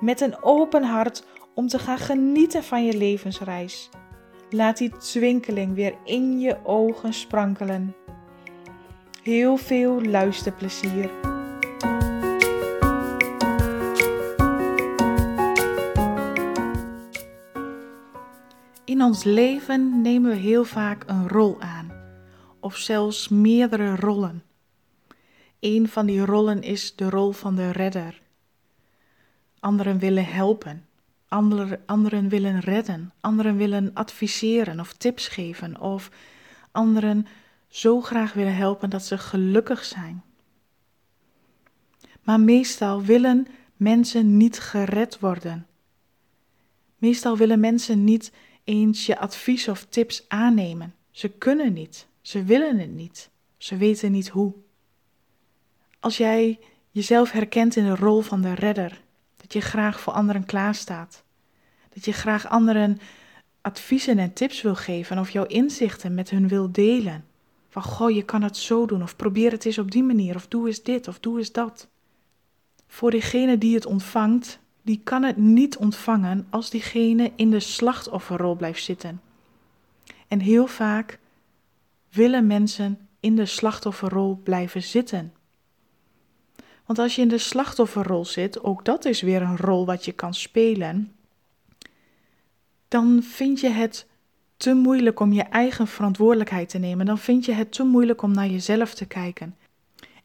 met een open hart om te gaan genieten van je levensreis. Laat die twinkeling weer in je ogen sprankelen. Heel veel luisterplezier. In ons leven nemen we heel vaak een rol aan, of zelfs meerdere rollen. Een van die rollen is de rol van de redder anderen willen helpen, anderen, anderen willen redden, anderen willen adviseren of tips geven of anderen zo graag willen helpen dat ze gelukkig zijn. Maar meestal willen mensen niet gered worden. Meestal willen mensen niet eens je advies of tips aannemen. Ze kunnen niet, ze willen het niet, ze weten niet hoe. Als jij jezelf herkent in de rol van de redder, dat je graag voor anderen klaarstaat. Dat je graag anderen adviezen en tips wil geven of jouw inzichten met hun wil delen. Van goh, je kan het zo doen of probeer het eens op die manier of doe eens dit of doe eens dat. Voor diegene die het ontvangt, die kan het niet ontvangen als diegene in de slachtofferrol blijft zitten. En heel vaak willen mensen in de slachtofferrol blijven zitten. Want als je in de slachtofferrol zit, ook dat is weer een rol wat je kan spelen, dan vind je het te moeilijk om je eigen verantwoordelijkheid te nemen. Dan vind je het te moeilijk om naar jezelf te kijken.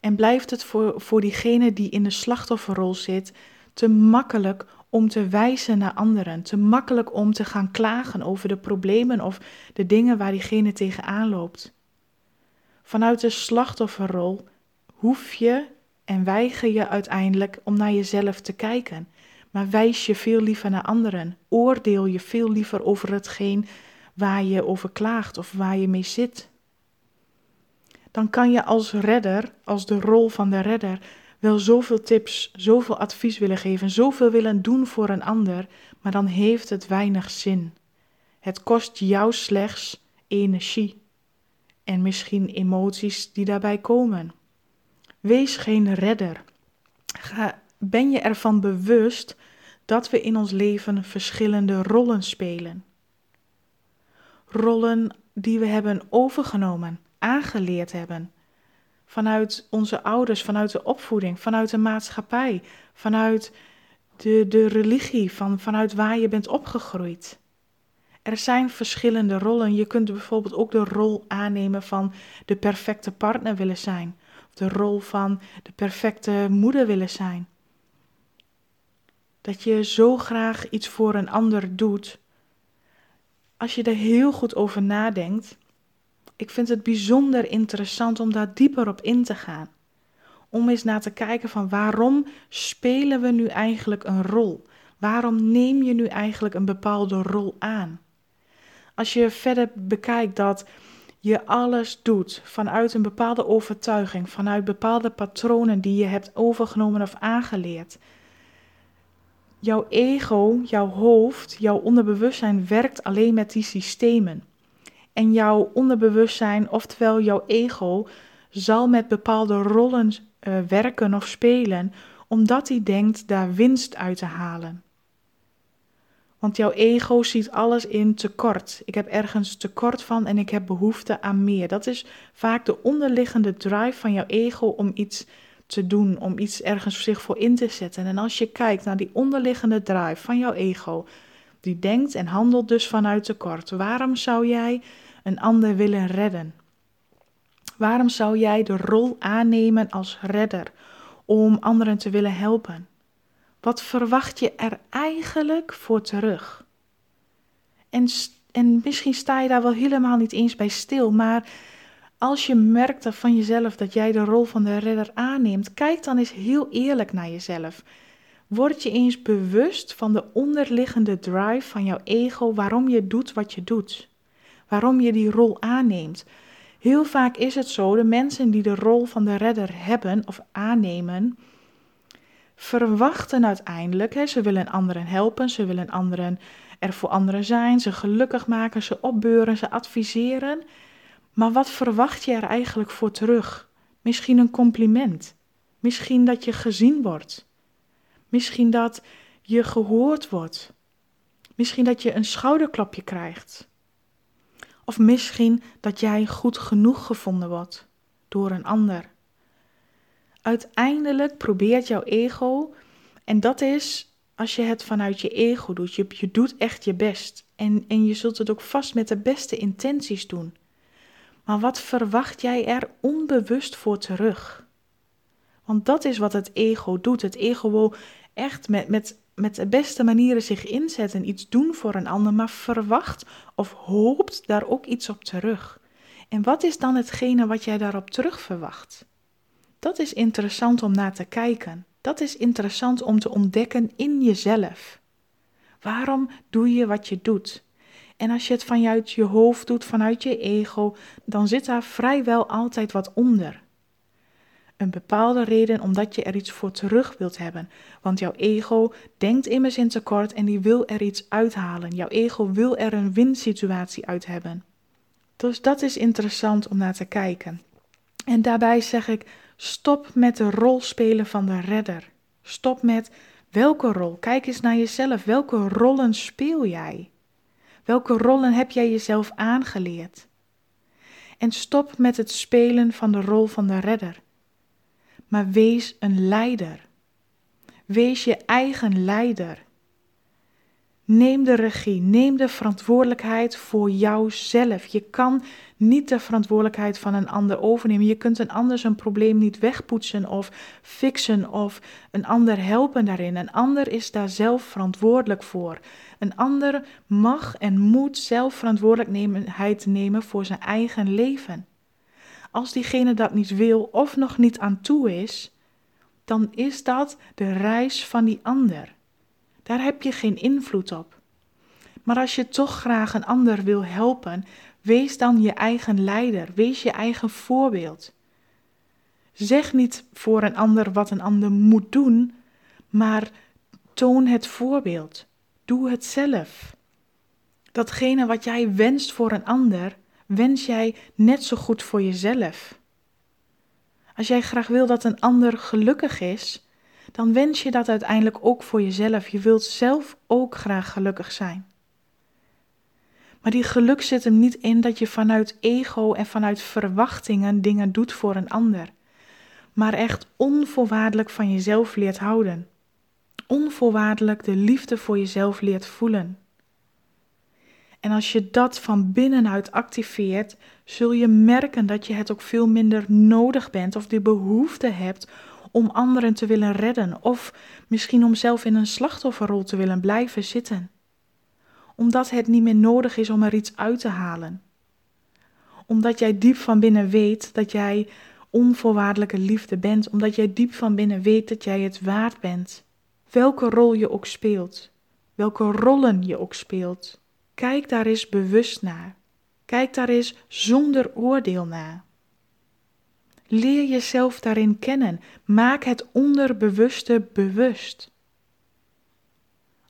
En blijft het voor, voor diegene die in de slachtofferrol zit te makkelijk om te wijzen naar anderen, te makkelijk om te gaan klagen over de problemen of de dingen waar diegene tegenaan loopt. Vanuit de slachtofferrol hoef je en weiger je uiteindelijk om naar jezelf te kijken, maar wijs je veel liever naar anderen, oordeel je veel liever over hetgeen waar je over klaagt of waar je mee zit. Dan kan je als redder, als de rol van de redder, wel zoveel tips, zoveel advies willen geven, zoveel willen doen voor een ander, maar dan heeft het weinig zin. Het kost jou slechts energie en misschien emoties die daarbij komen. Wees geen redder. Ga, ben je ervan bewust dat we in ons leven verschillende rollen spelen? Rollen die we hebben overgenomen, aangeleerd hebben. Vanuit onze ouders, vanuit de opvoeding, vanuit de maatschappij, vanuit de, de religie, van, vanuit waar je bent opgegroeid. Er zijn verschillende rollen. Je kunt bijvoorbeeld ook de rol aannemen van de perfecte partner willen zijn de rol van de perfecte moeder willen zijn. Dat je zo graag iets voor een ander doet. Als je er heel goed over nadenkt, ik vind het bijzonder interessant om daar dieper op in te gaan. Om eens naar te kijken van waarom spelen we nu eigenlijk een rol? Waarom neem je nu eigenlijk een bepaalde rol aan? Als je verder bekijkt dat je alles doet vanuit een bepaalde overtuiging, vanuit bepaalde patronen die je hebt overgenomen of aangeleerd. Jouw ego, jouw hoofd, jouw onderbewustzijn werkt alleen met die systemen. En jouw onderbewustzijn, oftewel jouw ego, zal met bepaalde rollen uh, werken of spelen, omdat hij denkt daar winst uit te halen. Want jouw ego ziet alles in tekort. Ik heb ergens tekort van en ik heb behoefte aan meer. Dat is vaak de onderliggende drive van jouw ego om iets te doen, om iets ergens zich voor in te zetten. En als je kijkt naar die onderliggende drive van jouw ego, die denkt en handelt dus vanuit tekort, waarom zou jij een ander willen redden? Waarom zou jij de rol aannemen als redder om anderen te willen helpen? Wat verwacht je er eigenlijk voor terug? En, en misschien sta je daar wel helemaal niet eens bij stil, maar als je merkt van jezelf dat jij de rol van de redder aanneemt, kijk dan eens heel eerlijk naar jezelf. Word je eens bewust van de onderliggende drive van jouw ego, waarom je doet wat je doet. Waarom je die rol aanneemt. Heel vaak is het zo, de mensen die de rol van de redder hebben of aannemen, verwachten uiteindelijk, hè, ze willen anderen helpen, ze willen anderen er voor anderen zijn, ze gelukkig maken, ze opbeuren, ze adviseren. Maar wat verwacht je er eigenlijk voor terug? Misschien een compliment. Misschien dat je gezien wordt. Misschien dat je gehoord wordt. Misschien dat je een schouderklapje krijgt. Of misschien dat jij goed genoeg gevonden wordt door een ander. Uiteindelijk probeert jouw ego, en dat is als je het vanuit je ego doet, je, je doet echt je best. En, en je zult het ook vast met de beste intenties doen. Maar wat verwacht jij er onbewust voor terug? Want dat is wat het ego doet. Het ego wil echt met, met, met de beste manieren zich inzetten, iets doen voor een ander, maar verwacht of hoopt daar ook iets op terug. En wat is dan hetgene wat jij daarop terug verwacht? Dat is interessant om naar te kijken. Dat is interessant om te ontdekken in jezelf. Waarom doe je wat je doet? En als je het vanuit je hoofd doet, vanuit je ego, dan zit daar vrijwel altijd wat onder. Een bepaalde reden omdat je er iets voor terug wilt hebben. Want jouw ego denkt immers in tekort en die wil er iets uithalen. Jouw ego wil er een winsituatie uit hebben. Dus dat is interessant om naar te kijken. En daarbij zeg ik: stop met de rol spelen van de redder. Stop met welke rol. Kijk eens naar jezelf. Welke rollen speel jij? Welke rollen heb jij jezelf aangeleerd? En stop met het spelen van de rol van de redder. Maar wees een leider. Wees je eigen leider. Neem de regie, neem de verantwoordelijkheid voor jouzelf. Je kan niet de verantwoordelijkheid van een ander overnemen. Je kunt een ander zijn probleem niet wegpoetsen of fixen of een ander helpen daarin. Een ander is daar zelf verantwoordelijk voor. Een ander mag en moet zelf verantwoordelijkheid nemen voor zijn eigen leven. Als diegene dat niet wil of nog niet aan toe is, dan is dat de reis van die ander. Daar heb je geen invloed op. Maar als je toch graag een ander wil helpen, wees dan je eigen leider, wees je eigen voorbeeld. Zeg niet voor een ander wat een ander moet doen, maar toon het voorbeeld. Doe het zelf. Datgene wat jij wenst voor een ander, wens jij net zo goed voor jezelf. Als jij graag wil dat een ander gelukkig is, dan wens je dat uiteindelijk ook voor jezelf. Je wilt zelf ook graag gelukkig zijn. Maar die geluk zit hem niet in dat je vanuit ego en vanuit verwachtingen dingen doet voor een ander, maar echt onvoorwaardelijk van jezelf leert houden. Onvoorwaardelijk de liefde voor jezelf leert voelen. En als je dat van binnenuit activeert, zul je merken dat je het ook veel minder nodig bent of de behoefte hebt om anderen te willen redden of misschien om zelf in een slachtofferrol te willen blijven zitten. Omdat het niet meer nodig is om er iets uit te halen. Omdat jij diep van binnen weet dat jij onvoorwaardelijke liefde bent, omdat jij diep van binnen weet dat jij het waard bent. Welke rol je ook speelt, welke rollen je ook speelt. Kijk daar eens bewust naar. Kijk daar eens zonder oordeel naar. Leer jezelf daarin kennen. Maak het onderbewuste bewust.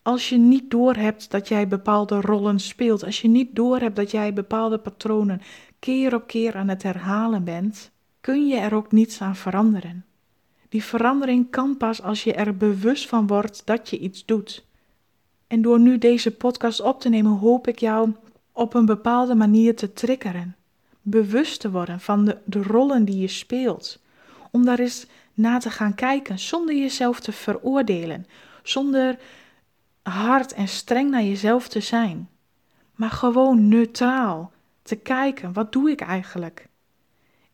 Als je niet doorhebt dat jij bepaalde rollen speelt, als je niet doorhebt dat jij bepaalde patronen keer op keer aan het herhalen bent, kun je er ook niets aan veranderen. Die verandering kan pas als je er bewust van wordt dat je iets doet. En door nu deze podcast op te nemen, hoop ik jou op een bepaalde manier te triggeren. Bewust te worden van de, de rollen die je speelt. Om daar eens na te gaan kijken, zonder jezelf te veroordelen. Zonder hard en streng naar jezelf te zijn. Maar gewoon neutraal te kijken, wat doe ik eigenlijk?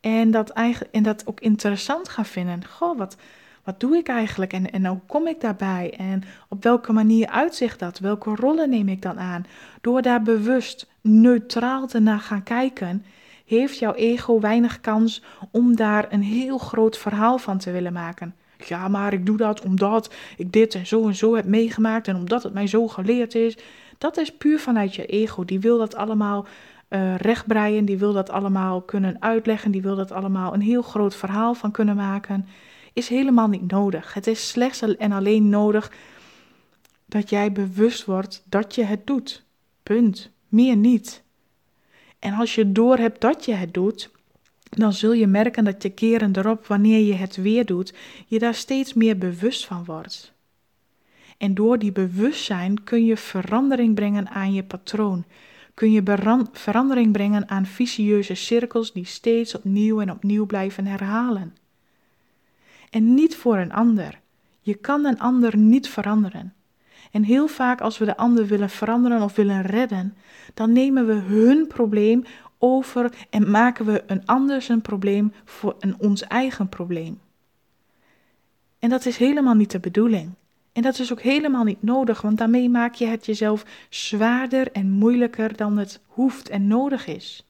En dat, eigenlijk, en dat ook interessant gaan vinden. Goh, wat, wat doe ik eigenlijk en, en hoe kom ik daarbij? En op welke manier uitzicht dat? Welke rollen neem ik dan aan? Door daar bewust neutraal te naar gaan kijken, heeft jouw ego weinig kans om daar een heel groot verhaal van te willen maken. Ja, maar ik doe dat omdat ik dit en zo en zo heb meegemaakt en omdat het mij zo geleerd is. Dat is puur vanuit je ego. Die wil dat allemaal uh, rechtbreien, die wil dat allemaal kunnen uitleggen, die wil dat allemaal een heel groot verhaal van kunnen maken. Is helemaal niet nodig. Het is slechts en alleen nodig dat jij bewust wordt dat je het doet. Punt. Meer niet. En als je doorhebt dat je het doet, dan zul je merken dat je keren erop, wanneer je het weer doet, je daar steeds meer bewust van wordt. En door die bewustzijn kun je verandering brengen aan je patroon. Kun je verandering brengen aan vicieuze cirkels die steeds opnieuw en opnieuw blijven herhalen. En niet voor een ander. Je kan een ander niet veranderen. En heel vaak als we de ander willen veranderen of willen redden, dan nemen we hun probleem over en maken we een ander zijn probleem voor een ons eigen probleem. En dat is helemaal niet de bedoeling. En dat is ook helemaal niet nodig, want daarmee maak je het jezelf zwaarder en moeilijker dan het hoeft en nodig is.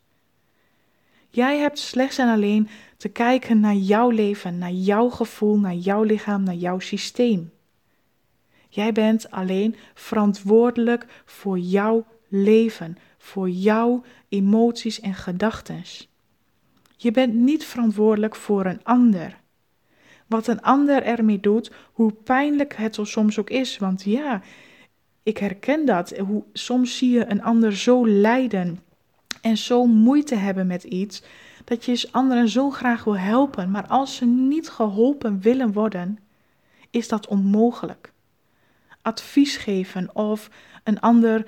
Jij hebt slechts en alleen te kijken naar jouw leven, naar jouw gevoel, naar jouw lichaam, naar jouw systeem. Jij bent alleen verantwoordelijk voor jouw leven, voor jouw emoties en gedachten. Je bent niet verantwoordelijk voor een ander. Wat een ander ermee doet, hoe pijnlijk het soms ook is. Want ja, ik herken dat. Hoe, soms zie je een ander zo lijden en zo moeite hebben met iets, dat je anderen zo graag wil helpen. Maar als ze niet geholpen willen worden, is dat onmogelijk. Advies geven of een ander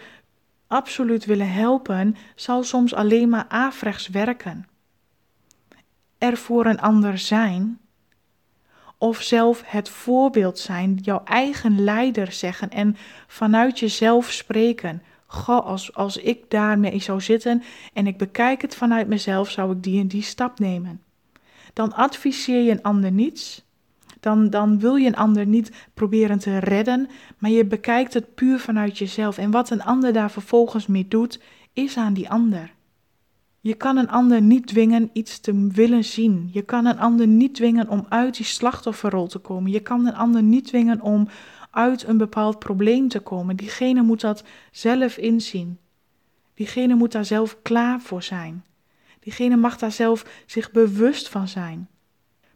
absoluut willen helpen, zal soms alleen maar averechts werken. Er voor een ander zijn, of zelf het voorbeeld zijn, jouw eigen leider zeggen en vanuit jezelf spreken. Goh, als, als ik daarmee zou zitten en ik bekijk het vanuit mezelf, zou ik die en die stap nemen. Dan adviseer je een ander niets, dan, dan wil je een ander niet proberen te redden, maar je bekijkt het puur vanuit jezelf. En wat een ander daar vervolgens mee doet, is aan die ander. Je kan een ander niet dwingen iets te willen zien. Je kan een ander niet dwingen om uit die slachtofferrol te komen. Je kan een ander niet dwingen om uit een bepaald probleem te komen. Diegene moet dat zelf inzien. Diegene moet daar zelf klaar voor zijn. Diegene mag daar zelf zich bewust van zijn.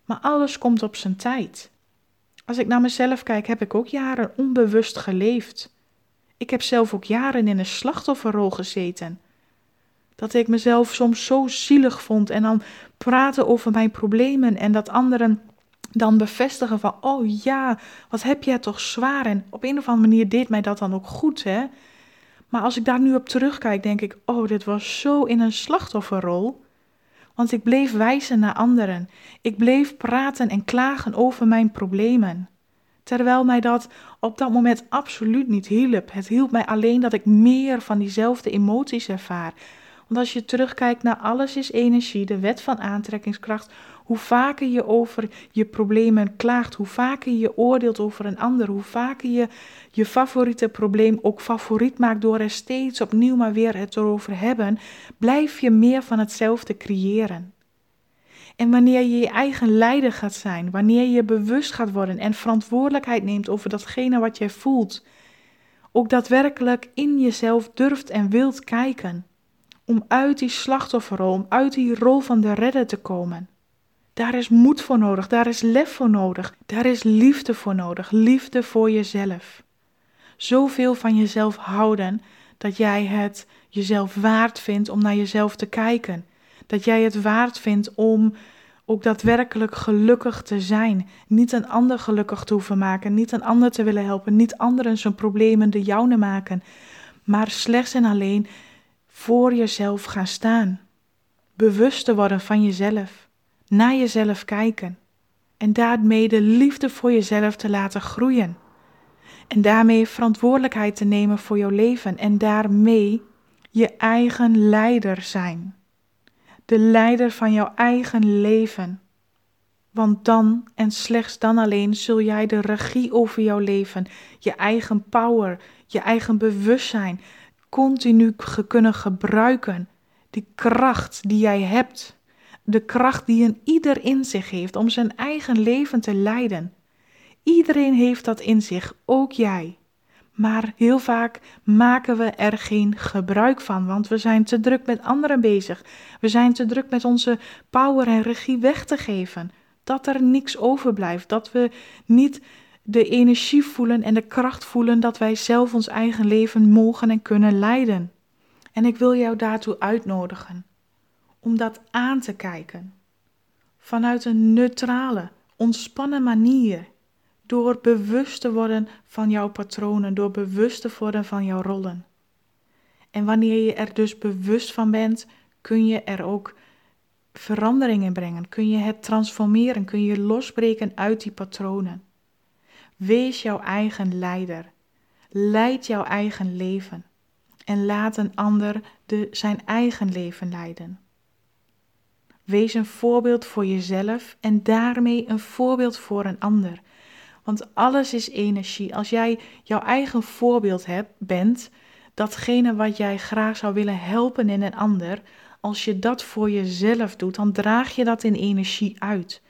Maar alles komt op zijn tijd. Als ik naar mezelf kijk, heb ik ook jaren onbewust geleefd. Ik heb zelf ook jaren in een slachtofferrol gezeten. Dat ik mezelf soms zo zielig vond en dan praten over mijn problemen en dat anderen dan bevestigen van, oh ja, wat heb jij toch zwaar. En op een of andere manier deed mij dat dan ook goed, hè. Maar als ik daar nu op terugkijk, denk ik, oh, dit was zo in een slachtofferrol. Want ik bleef wijzen naar anderen. Ik bleef praten en klagen over mijn problemen. Terwijl mij dat op dat moment absoluut niet hielp. Het hielp mij alleen dat ik meer van diezelfde emoties ervaar. Want als je terugkijkt naar alles is energie, de wet van aantrekkingskracht, hoe vaker je over je problemen klaagt, hoe vaker je oordeelt over een ander, hoe vaker je je favoriete probleem ook favoriet maakt door er steeds opnieuw maar weer het erover hebben, blijf je meer van hetzelfde creëren. En wanneer je je eigen leider gaat zijn, wanneer je bewust gaat worden en verantwoordelijkheid neemt over datgene wat jij voelt, ook daadwerkelijk in jezelf durft en wilt kijken, om uit die slachtofferrol, om uit die rol van de redder te komen. Daar is moed voor nodig, daar is lef voor nodig, daar is liefde voor nodig, liefde voor jezelf. Zoveel van jezelf houden dat jij het jezelf waard vindt om naar jezelf te kijken. Dat jij het waard vindt om ook daadwerkelijk gelukkig te zijn. Niet een ander gelukkig te hoeven maken, niet een ander te willen helpen, niet anderen zijn problemen de jouwe maken, maar slechts en alleen voor jezelf gaan staan. Bewust worden van jezelf, naar jezelf kijken en daarmee de liefde voor jezelf te laten groeien. En daarmee verantwoordelijkheid te nemen voor jouw leven en daarmee je eigen leider zijn. De leider van jouw eigen leven. Want dan en slechts dan alleen zul jij de regie over jouw leven, je eigen power, je eigen bewustzijn, continu kunnen gebruiken. Die kracht die jij hebt. De kracht die een ieder in zich heeft om zijn eigen leven te leiden. Iedereen heeft dat in zich, ook jij. Maar heel vaak maken we er geen gebruik van, want we zijn te druk met anderen bezig. We zijn te druk met onze power en regie weg te geven. Dat er niks overblijft, dat we niet de energie voelen en de kracht voelen dat wij zelf ons eigen leven mogen en kunnen leiden. En ik wil jou daartoe uitnodigen om dat aan te kijken vanuit een neutrale, ontspannen manier door bewust te worden van jouw patronen, door bewust te worden van jouw rollen. En wanneer je er dus bewust van bent, kun je er ook verandering in brengen, kun je het transformeren, kun je losbreken uit die patronen. Wees jouw eigen leider. Leid jouw eigen leven. En laat een ander de, zijn eigen leven leiden. Wees een voorbeeld voor jezelf en daarmee een voorbeeld voor een ander. Want alles is energie. Als jij jouw eigen voorbeeld hebt, bent, datgene wat jij graag zou willen helpen in een ander, als je dat voor jezelf doet, dan draag je dat in energie uit.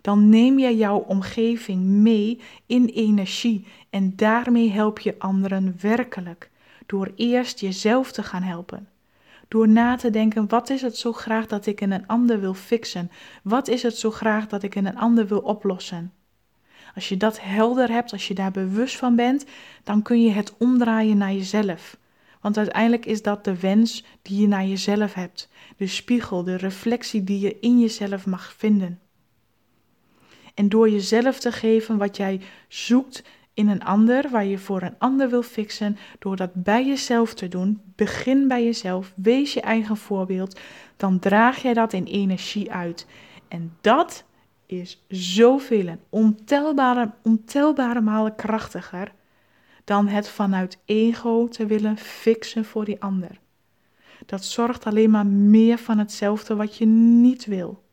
Dan neem je jouw omgeving mee in energie en daarmee help je anderen werkelijk. Door eerst jezelf te gaan helpen. Door na te denken, wat is het zo graag dat ik in een ander wil fixen? Wat is het zo graag dat ik in een ander wil oplossen? Als je dat helder hebt, als je daar bewust van bent, dan kun je het omdraaien naar jezelf. Want uiteindelijk is dat de wens die je naar jezelf hebt, de spiegel, de reflectie die je in jezelf mag vinden. En door jezelf te geven wat jij zoekt in een ander, waar je voor een ander wil fixen, door dat bij jezelf te doen, begin bij jezelf, wees je eigen voorbeeld, dan draag jij dat in energie uit. En dat is zoveel en ontelbare, ontelbare malen krachtiger dan het vanuit ego te willen fixen voor die ander. Dat zorgt alleen maar meer van hetzelfde wat je niet wil.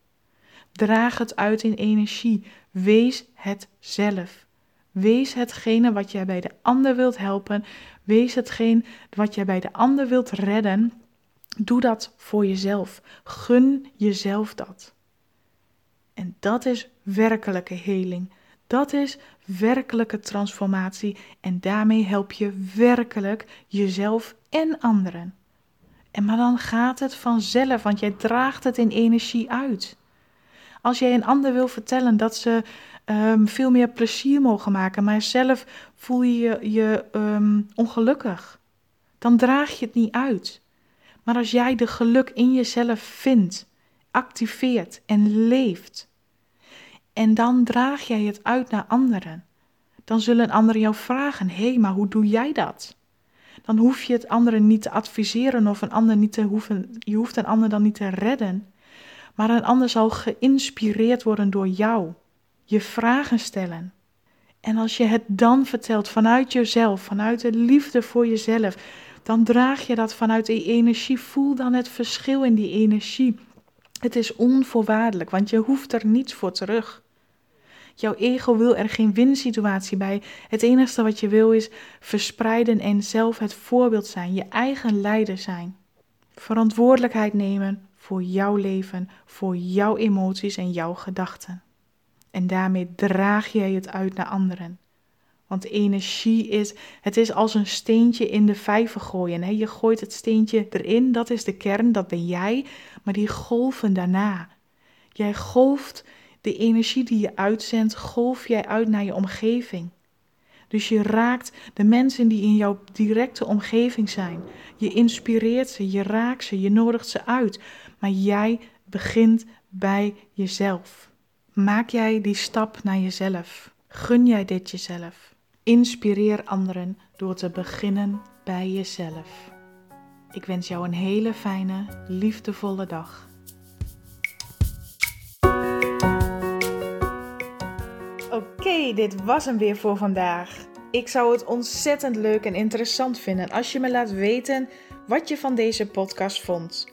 Draag het uit in energie. Wees het zelf. Wees hetgene wat jij bij de ander wilt helpen. Wees hetgeen wat jij bij de ander wilt redden. Doe dat voor jezelf. Gun jezelf dat. En dat is werkelijke heling. Dat is werkelijke transformatie en daarmee help je werkelijk jezelf en anderen. En maar dan gaat het vanzelf, want jij draagt het in energie uit. Als jij een ander wil vertellen dat ze um, veel meer plezier mogen maken, maar zelf voel je je um, ongelukkig, dan draag je het niet uit. Maar als jij de geluk in jezelf vindt, activeert en leeft, en dan draag jij het uit naar anderen. Dan zullen anderen jou vragen: hé, hey, maar hoe doe jij dat? Dan hoef je het anderen niet te adviseren of een ander niet te hoeven, je hoeft een ander dan niet te redden. Maar een ander zal geïnspireerd worden door jou, je vragen stellen. En als je het dan vertelt vanuit jezelf, vanuit de liefde voor jezelf, dan draag je dat vanuit die energie. Voel dan het verschil in die energie. Het is onvoorwaardelijk, want je hoeft er niets voor terug. Jouw ego wil er geen winsituatie bij. Het enige wat je wil is verspreiden en zelf het voorbeeld zijn, je eigen leider zijn. Verantwoordelijkheid nemen voor jouw leven, voor jouw emoties en jouw gedachten. En daarmee draag jij het uit naar anderen. Want energie is, het is als een steentje in de vijver gooien. Je gooit het steentje erin, dat is de kern, dat ben jij. Maar die golven daarna. Jij golft de energie die je uitzendt, golf jij uit naar je omgeving. Dus je raakt de mensen die in jouw directe omgeving zijn. Je inspireert ze, je raakt ze, je nodigt ze uit. Maar jij begint bij jezelf. Maak jij die stap naar jezelf? Gun jij dit jezelf? Inspireer anderen door te beginnen bij jezelf. Ik wens jou een hele fijne, liefdevolle dag. Oké, dit was hem weer voor vandaag. Ik zou het ontzettend leuk en interessant vinden als je me laat weten wat je van deze podcast vond.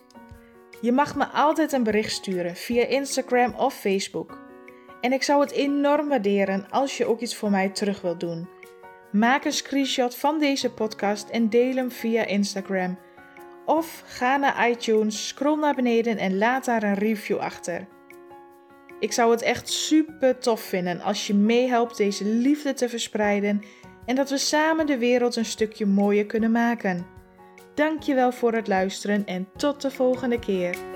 Je mag me altijd een bericht sturen via Instagram of Facebook. En ik zou het enorm waarderen als je ook iets voor mij terug wilt doen. Maak een screenshot van deze podcast en deel hem via Instagram. Of ga naar iTunes, scroll naar beneden en laat daar een review achter. Ik zou het echt super tof vinden als je meehelpt deze liefde te verspreiden en dat we samen de wereld een stukje mooier kunnen maken. Dankjewel voor het luisteren en tot de volgende keer.